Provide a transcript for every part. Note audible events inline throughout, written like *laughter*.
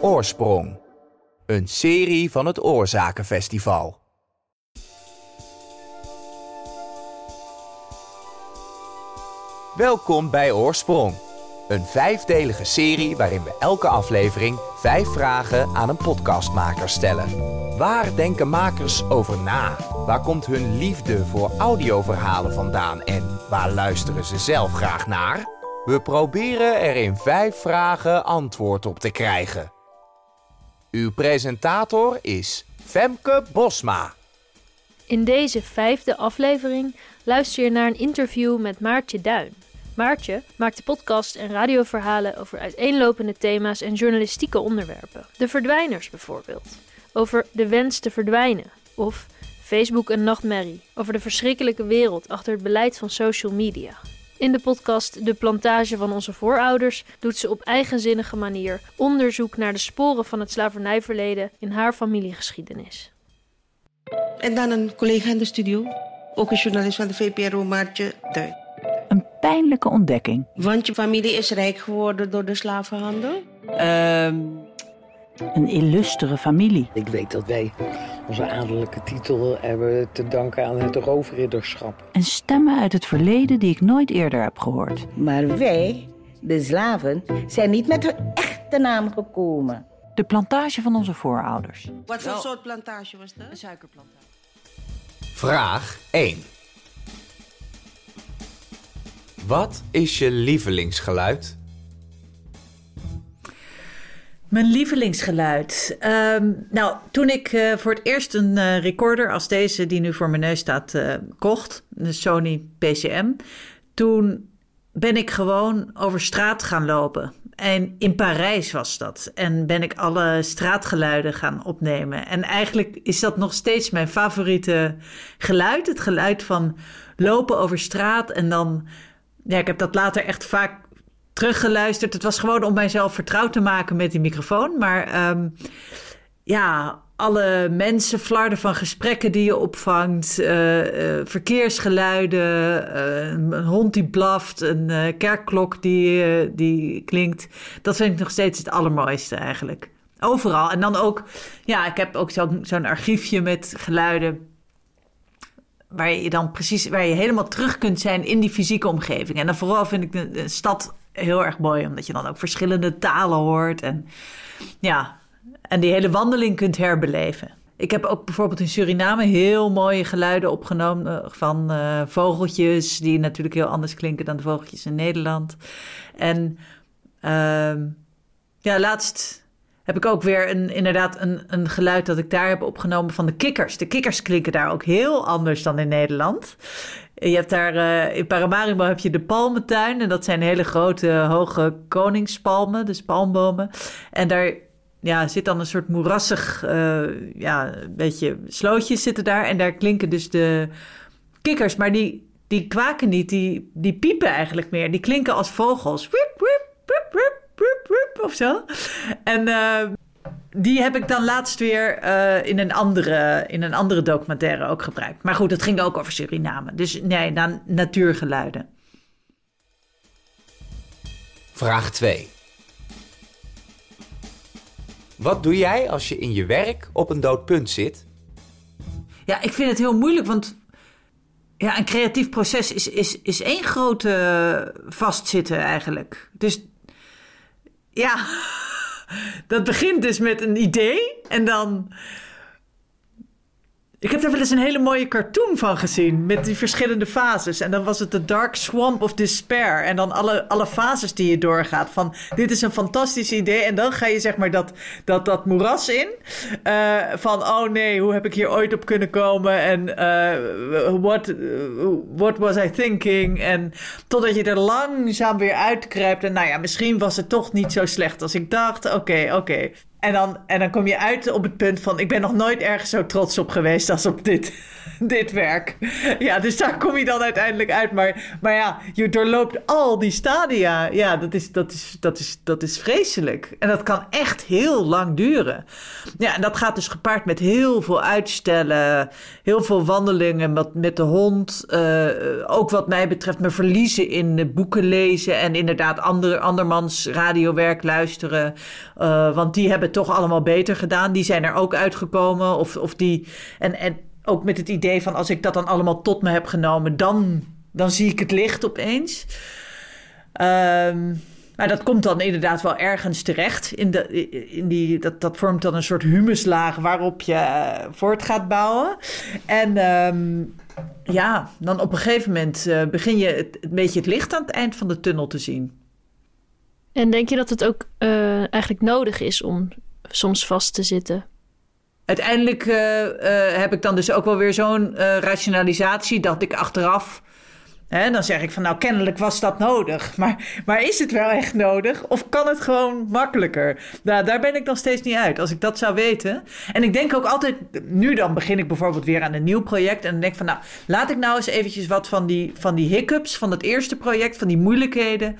Oorsprong. Een serie van het Oorzakenfestival. Welkom bij Oorsprong. Een vijfdelige serie waarin we elke aflevering vijf vragen aan een podcastmaker stellen. Waar denken makers over na? Waar komt hun liefde voor audioverhalen vandaan en waar luisteren ze zelf graag naar? We proberen er in vijf vragen antwoord op te krijgen. Uw presentator is Femke Bosma. In deze vijfde aflevering luister je naar een interview met Maartje Duin. Maartje maakt podcast en radioverhalen over uiteenlopende thema's en journalistieke onderwerpen. De verdwijners bijvoorbeeld. Over de wens te verdwijnen. Of Facebook een nachtmerrie. Over de verschrikkelijke wereld achter het beleid van social media. In de podcast De Plantage van onze voorouders doet ze op eigenzinnige manier onderzoek naar de sporen van het slavernijverleden in haar familiegeschiedenis. En dan een collega in de studio, ook een journalist van de VPRO, Maartje Duin. Een pijnlijke ontdekking. Want je familie is rijk geworden door de slavenhandel? Ehm, een illustere familie. Ik weet dat wij onze adellijke titel hebben te danken aan het roofridderschap. En stemmen uit het verleden die ik nooit eerder heb gehoord. Maar wij, de slaven, zijn niet met hun echte naam gekomen. De plantage van onze voorouders. Wat voor soort plantage was dat? Een suikerplantage. Vraag 1. Wat is je lievelingsgeluid? Mijn lievelingsgeluid. Ehm, nou, toen ik eh, voor het eerst een eh, recorder als deze, die nu voor mijn neus staat, eh, kocht, de Sony PCM, toen ben ik gewoon over straat gaan lopen. En in Parijs was dat. En ben ik alle straatgeluiden gaan opnemen. En eigenlijk is dat nog steeds mijn favoriete geluid. Het geluid van lopen over straat en dan. Ja, ik heb dat later echt vaak teruggeluisterd. Het was gewoon om mijzelf vertrouwd te maken met die microfoon. Maar um, ja, alle mensen, flarden van gesprekken die je opvangt, uh, uh, verkeersgeluiden, uh, een hond die blaft, een kerkklok die, die klinkt. Dat vind ik nog steeds het allermooiste eigenlijk. Overal. En dan ook, ja, ik heb ook zo'n zo'n archiefje met geluiden. Waar je dan precies, waar je helemaal terug kunt zijn in die fysieke omgeving. En dan vooral vind ik de, de stad heel erg mooi, omdat je dan ook verschillende talen hoort. En ja, en die hele wandeling kunt herbeleven. Ik heb ook bijvoorbeeld in Suriname heel mooie geluiden opgenomen van uh, vogeltjes, die natuurlijk heel anders klinken dan de vogeltjes in Nederland. En uh, ja, laatst heb ik ook weer een, inderdaad een, een geluid dat ik daar heb opgenomen van de kikkers. De kikkers klinken daar ook heel anders dan in Nederland. Je hebt daar uh, in Paramaribo heb je de palmentuin en dat zijn hele grote hoge koningspalmen, dus palmbomen. En daar ja, zit dan een soort moerassig, uh, ja, beetje slootjes zitten daar. En daar klinken dus de kikkers, maar die, die kwaken niet, die, die piepen eigenlijk meer. Die klinken als vogels. Wip, wip, of zo. En uh, die heb ik dan laatst weer uh, in, een andere, in een andere documentaire ook gebruikt. Maar goed, het ging ook over Suriname. Dus nee, dan natuurgeluiden. Vraag 2. Wat doe jij als je in je werk op een dood punt zit? Ja, ik vind het heel moeilijk, want ja, een creatief proces is, is, is één grote vastzitten eigenlijk. Dus ja, *laughs* dat begint dus met een idee en dan ik heb daar wel eens een hele mooie cartoon van gezien. Met die verschillende fases. En dan was het de Dark Swamp of Despair. En dan alle, alle fases die je doorgaat. Van dit is een fantastisch idee. En dan ga je zeg maar dat, dat, dat moeras in. Uh, van oh nee, hoe heb ik hier ooit op kunnen komen? En uh, what, what was I thinking? En totdat je er langzaam weer uitkruipt. En nou ja, misschien was het toch niet zo slecht als ik dacht. Oké, oké. En dan, en dan kom je uit op het punt van: ik ben nog nooit ergens zo trots op geweest als op dit, *laughs* dit werk. Ja, dus daar kom je dan uiteindelijk uit. Maar, maar ja, je doorloopt al die stadia. Ja, dat is, dat, is, dat, is, dat is vreselijk. En dat kan echt heel lang duren. Ja, en dat gaat dus gepaard met heel veel uitstellen, heel veel wandelingen met, met de hond. Uh, ook wat mij betreft, me verliezen in boeken lezen en inderdaad ander, andermans radiowerk luisteren. Uh, want die hebben toch allemaal beter gedaan. Die zijn er ook uitgekomen. Of, of die, en, en ook met het idee van als ik dat dan allemaal tot me heb genomen, dan, dan zie ik het licht opeens. Um, maar dat komt dan inderdaad wel ergens terecht. In de, in die, dat, dat vormt dan een soort humuslaag waarop je uh, voort gaat bouwen. En um, ja, dan op een gegeven moment uh, begin je het, een beetje het licht aan het eind van de tunnel te zien. En denk je dat het ook uh, eigenlijk nodig is om soms vast te zitten? Uiteindelijk uh, uh, heb ik dan dus ook wel weer zo'n rationalisatie dat ik achteraf. Hè, dan zeg ik van nou, kennelijk was dat nodig. *laughs* Maar, maar is het wel echt nodig? Of kan het gewoon makkelijker? Nou, daar ben ik nog steeds niet uit. Als ik dat zou weten. En ik denk ook altijd, nu dan begin ik bijvoorbeeld weer aan een nieuw project. En dan denk ik van nou, laat ik nou eens eventjes wat van die, van die hiccups van het eerste project, van die moeilijkheden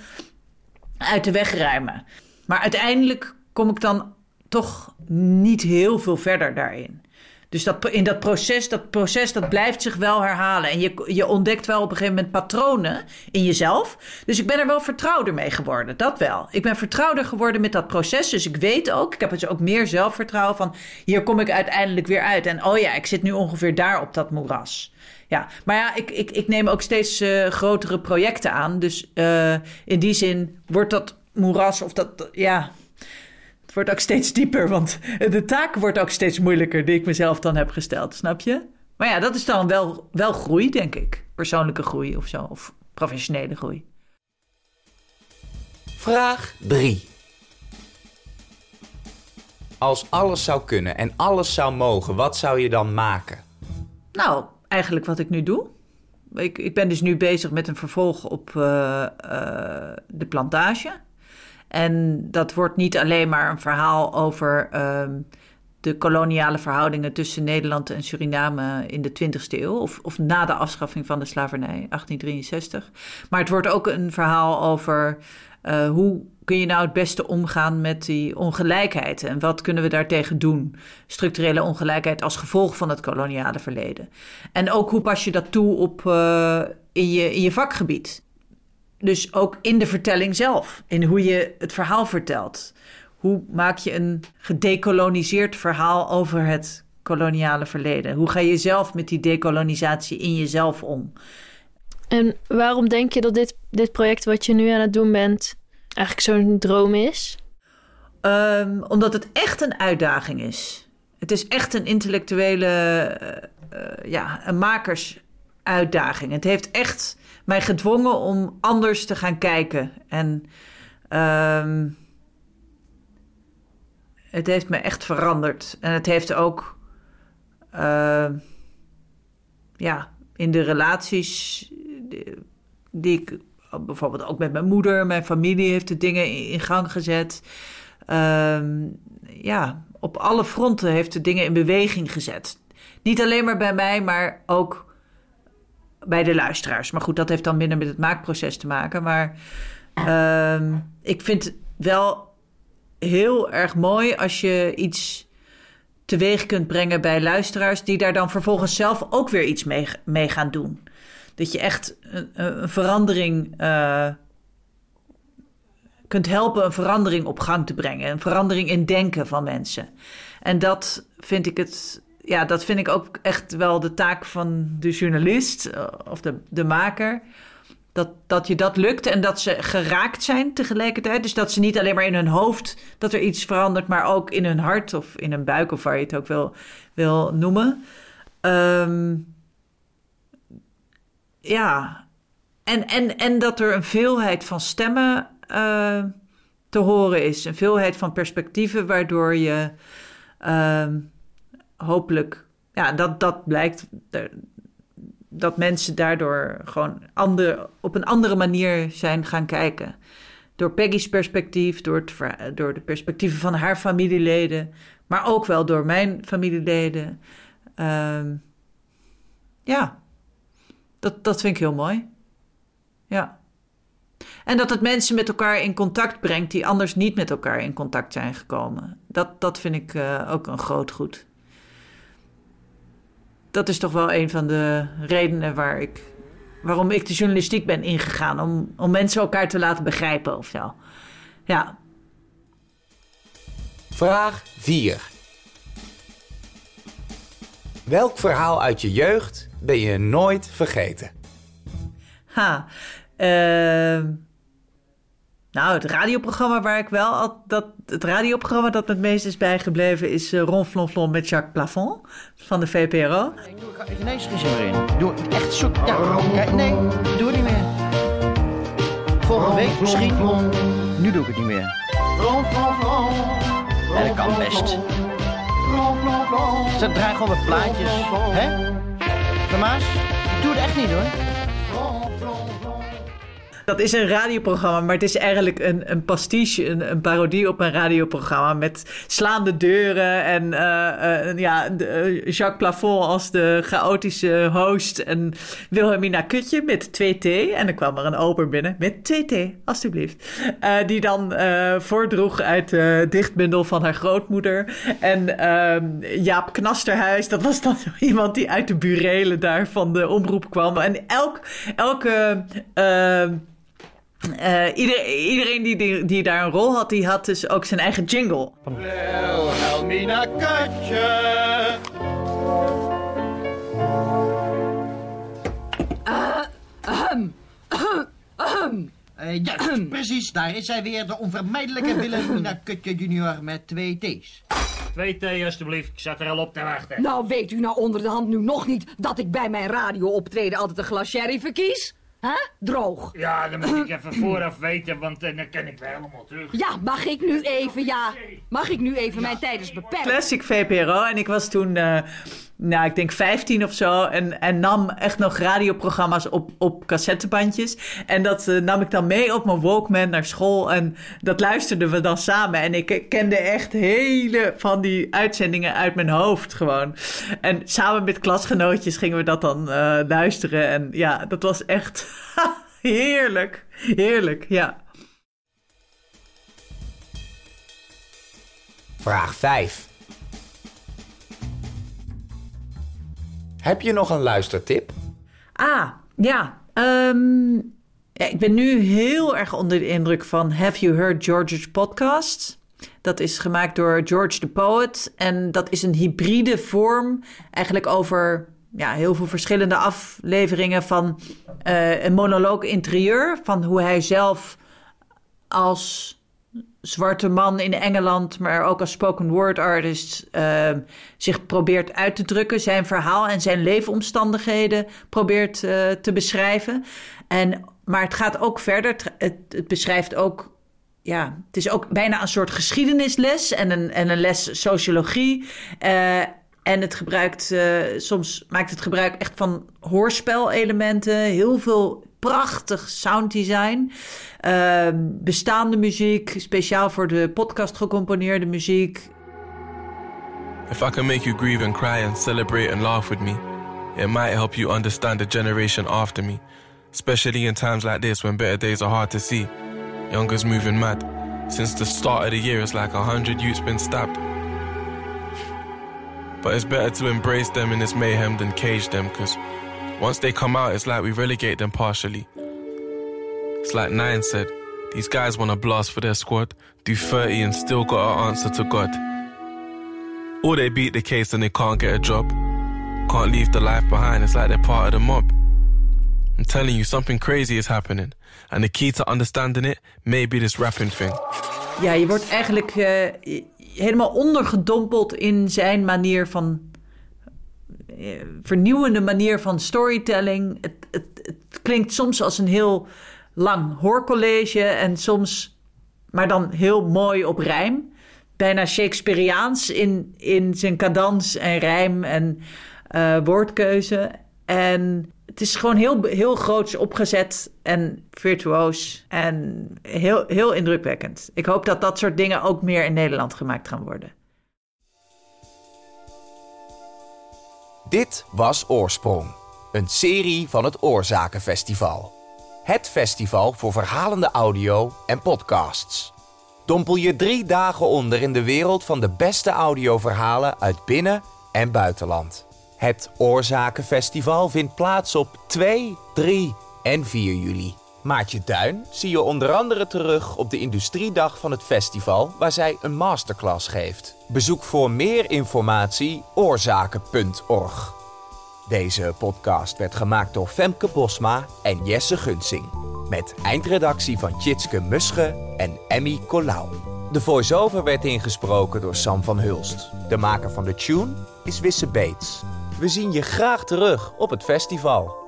uit de weg ruimen. Maar uiteindelijk kom ik dan toch niet heel veel verder daarin. Dus dat, in dat proces, dat proces, dat blijft zich wel herhalen. En je, je ontdekt wel op een gegeven moment patronen in jezelf. Dus ik ben er wel vertrouwder mee geworden, dat wel. Ik ben vertrouwder geworden met dat proces. Dus ik weet ook, ik heb dus ook meer zelfvertrouwen van... hier kom ik uiteindelijk weer uit. En oh ja, ik zit nu ongeveer daar op dat moeras. Ja, maar ja, ik, ik, ik neem ook steeds uh, grotere projecten aan. Dus uh, in die zin wordt dat moeras of dat, ja, wordt ook steeds dieper. Want de taak wordt ook steeds moeilijker die ik mezelf dan heb gesteld, snap je? Maar ja, dat is dan wel, wel groei, denk ik. Persoonlijke groei of zo, of professionele groei. Vraag 3. Als alles zou kunnen en alles zou mogen, wat zou je dan maken? Nou, eigenlijk wat ik nu doe. Ik, ik ben dus nu bezig met een vervolg op uh, uh, de plantage. En dat wordt niet alleen maar een verhaal over uh, de koloniale verhoudingen tussen Nederland en Suriname in de 20e eeuw, of, of na de afschaffing van de slavernij, 1863. Maar het wordt ook een verhaal over uh, hoe kun je nou het beste omgaan met die ongelijkheid? En wat kunnen we daartegen doen? Structurele ongelijkheid als gevolg van het koloniale verleden. En ook hoe pas je dat toe op, uh, in, je, in je vakgebied? Dus ook in de vertelling zelf, in hoe je het verhaal vertelt. Hoe maak je een gedekoloniseerd verhaal over het koloniale verleden? Hoe ga je zelf met die dekolonisatie in jezelf om? En waarom denk je dat dit, dit project wat je nu aan het doen bent eigenlijk zo'n droom is? Um, omdat het echt een uitdaging is. Het is echt een intellectuele, uh, uh, ja, een makersuitdaging. Het heeft echt mij gedwongen om anders te gaan kijken. En um, het heeft me echt veranderd. En het heeft ook, uh, ja, in de relaties die, ik bijvoorbeeld ook met mijn moeder, mijn familie heeft de dingen in gang gezet. Um, ja, op alle fronten heeft de dingen in beweging gezet. Niet alleen maar bij mij, maar ook bij de luisteraars. Maar goed, dat heeft dan minder met het maakproces te maken. Maar um, ik vind wel heel erg mooi als je iets teweeg kunt brengen bij luisteraars, die daar dan vervolgens zelf ook weer iets mee, gaan doen dat je echt een, een verandering uh, kunt helpen een verandering op gang te brengen. Een verandering in denken van mensen. En dat vind ik het. Ja, dat vind ik ook echt wel de taak van de journalist uh, of de, de maker. Dat, dat je dat lukt en dat ze geraakt zijn tegelijkertijd. Dus dat ze niet alleen maar in hun hoofd dat er iets verandert, maar ook in hun hart of in hun buik of waar je het ook wil, wil noemen. Um, ja, en, en, en dat er een veelheid van stemmen uh, te horen is. Een veelheid van perspectieven, waardoor je uh, hopelijk, ja, dat, dat blijkt, dat mensen daardoor gewoon ander, op een andere manier zijn gaan kijken. door Peggy's perspectief, door, het, door de perspectieven van haar familieleden, maar ook wel door mijn familieleden. Ehm, ja, dat, dat vind ik heel mooi. Ja. En dat het mensen met elkaar in contact brengt die anders niet met elkaar in contact zijn gekomen. Dat, dat vind ik eh, ook een groot goed. Dat is toch wel een van de redenen waar ik, waarom ik de journalistiek ben ingegaan. Om, om mensen elkaar te laten begrijpen of zo. Ja, Vraag 4. Welk verhaal uit je jeugd ben je nooit vergeten? Ha. ehm, nou, het radioprogramma waar ik wel... Al, dat, het radioprogramma dat me het meest is bijgebleven... is uh, Ronflonflon met Jacques Plafond van de VPRO. Ik doe er ineens geen zin meer in. Doe echt zoek. Ja, kijk, nee, doe het niet meer. Volgende week misschien. Nu doe ik het niet meer. Ja, dat kan best. Ze draaien gewoon met plaatjes. Hè? Ik doe het echt niet hoor. Dat is een radioprogramma, maar het is eigenlijk een, een pastiche, een, een parodie op een radioprogramma met slaande deuren en eh, eh, ja, eh, Jacques Plafond als de chaotische host en Wilhelmina Kutje met 2T. En dan kwam er een ober binnen met 2T, alstublieft. Eh, die dan voordroeg uit de dichtbundel van haar grootmoeder. En ehm, Jaap Knasterhuis, dat was dan *laughs* iemand die uit de burelen daar van de omroep kwam. En elk, elke... ehm, eh, ieder- iedereen die, die, die daar een rol had, die had dus ook zijn eigen jingle. Wilhelmina Kutje. Eh, ja, precies. Daar is zij weer, de onvermijdelijke Wilhelmina Kutje junior met twee T's. Twee thee alstublieft, ik zat er al op te wachten. Nou, weet u nou onder de hand nu nog niet dat ik bij mijn radio optreden altijd een glas sherry verkies? Hè? Droog. Ja, dan moet ik even vooraf weten, want eh, dan kan ik weer helemaal terug. Ja, mag ik nu even, ja. Mag ik nu even mijn tijdens beperken? Classic VPRO. En ik was toen, eh, nou, ik denk 15 of zo. En, en nam echt nog radioprogramma's op, op cassettebandjes. En dat eh, nam ik dan mee op mijn Walkman naar school. En dat luisterden we dan samen. En ik kende echt hele van die uitzendingen uit mijn hoofd gewoon. En samen met klasgenootjes gingen we dat dan eh, luisteren. En ja, dat was echt *laughs* heerlijk. Heerlijk, ja. Vraag 5. Heb je nog een luistertip? Ah, ja. ehm, ja. Ik ben nu heel erg onder de indruk van Have You Heard George's podcast? Dat is gemaakt door George the Poet. En dat is een hybride vorm, eigenlijk over ja, heel veel verschillende afleveringen van eh, een monoloog interieur. Van hoe hij zelf als zwarte man in Engeland, maar ook als spoken word artist, eh, zich probeert uit te drukken. Zijn verhaal en zijn leefomstandigheden probeert eh, te beschrijven. En, maar het gaat ook verder. Het, beschrijft ook. Ja, het is ook bijna een soort geschiedenisles en een, en een les sociologie. En het gebruikt, eh, soms maakt het gebruik echt van hoorspelelementen. Heel veel prachtig sounddesign. Uh, bestaande muziek, speciaal voor de podcast gecomponeerde muziek. If I can make you grieve and cry and celebrate and laugh with me, it might help you understand the generation after me. Especially in times like this when better days are hard to see. Youngers moving mad. Since the start of the year, it's like a hundred youths been stabbed. But it's better to embrace them in this mayhem than cage them, cause once they come out, it's like we relegate them partially. It's like Nine said, these guys wanna blast for their squad, do 30 and still got an answer to God. Or they beat the case and they can't get a job. Can't leave the life behind, it's like they're part of the mob. I'm telling you, something crazy is happening. And the key to understanding it may be this rapping thing. Je wordt eigenlijk uh, helemaal ondergedompeld in zijn manier van. Uh, vernieuwende manier van storytelling. Het, het, het, klinkt soms als een heel lang hoorcollege en soms, maar dan heel mooi op rijm. Bijna Shakespeareaans in, in zijn cadans en rijm en uh, woordkeuze. En het is gewoon heel, heel groots opgezet en virtuoos en heel, heel indrukwekkend. Ik hoop dat dat soort dingen ook meer in Nederland gemaakt gaan worden. Dit was Oorsprong, een serie van het Oorzakenfestival. Het festival voor verhalende audio en podcasts. Dompel je drie dagen onder in de wereld van de beste audioverhalen uit binnen- en buitenland. Het Oorzakenfestival vindt plaats op 2, 3 en 4 juli. Maartje Duin zie je onder andere terug op de industriedag van het festival, waar zij een masterclass geeft. Bezoek voor meer informatie oorzaken.org. Deze podcast werd gemaakt door Femke Bosma en Jesse Gunsing. Met eindredactie van Tjitske Musche en Emmy Colau. De voice-over werd ingesproken door Sam van Hulst. De maker van de tune is Wisse Bates. We zien je graag terug op het festival.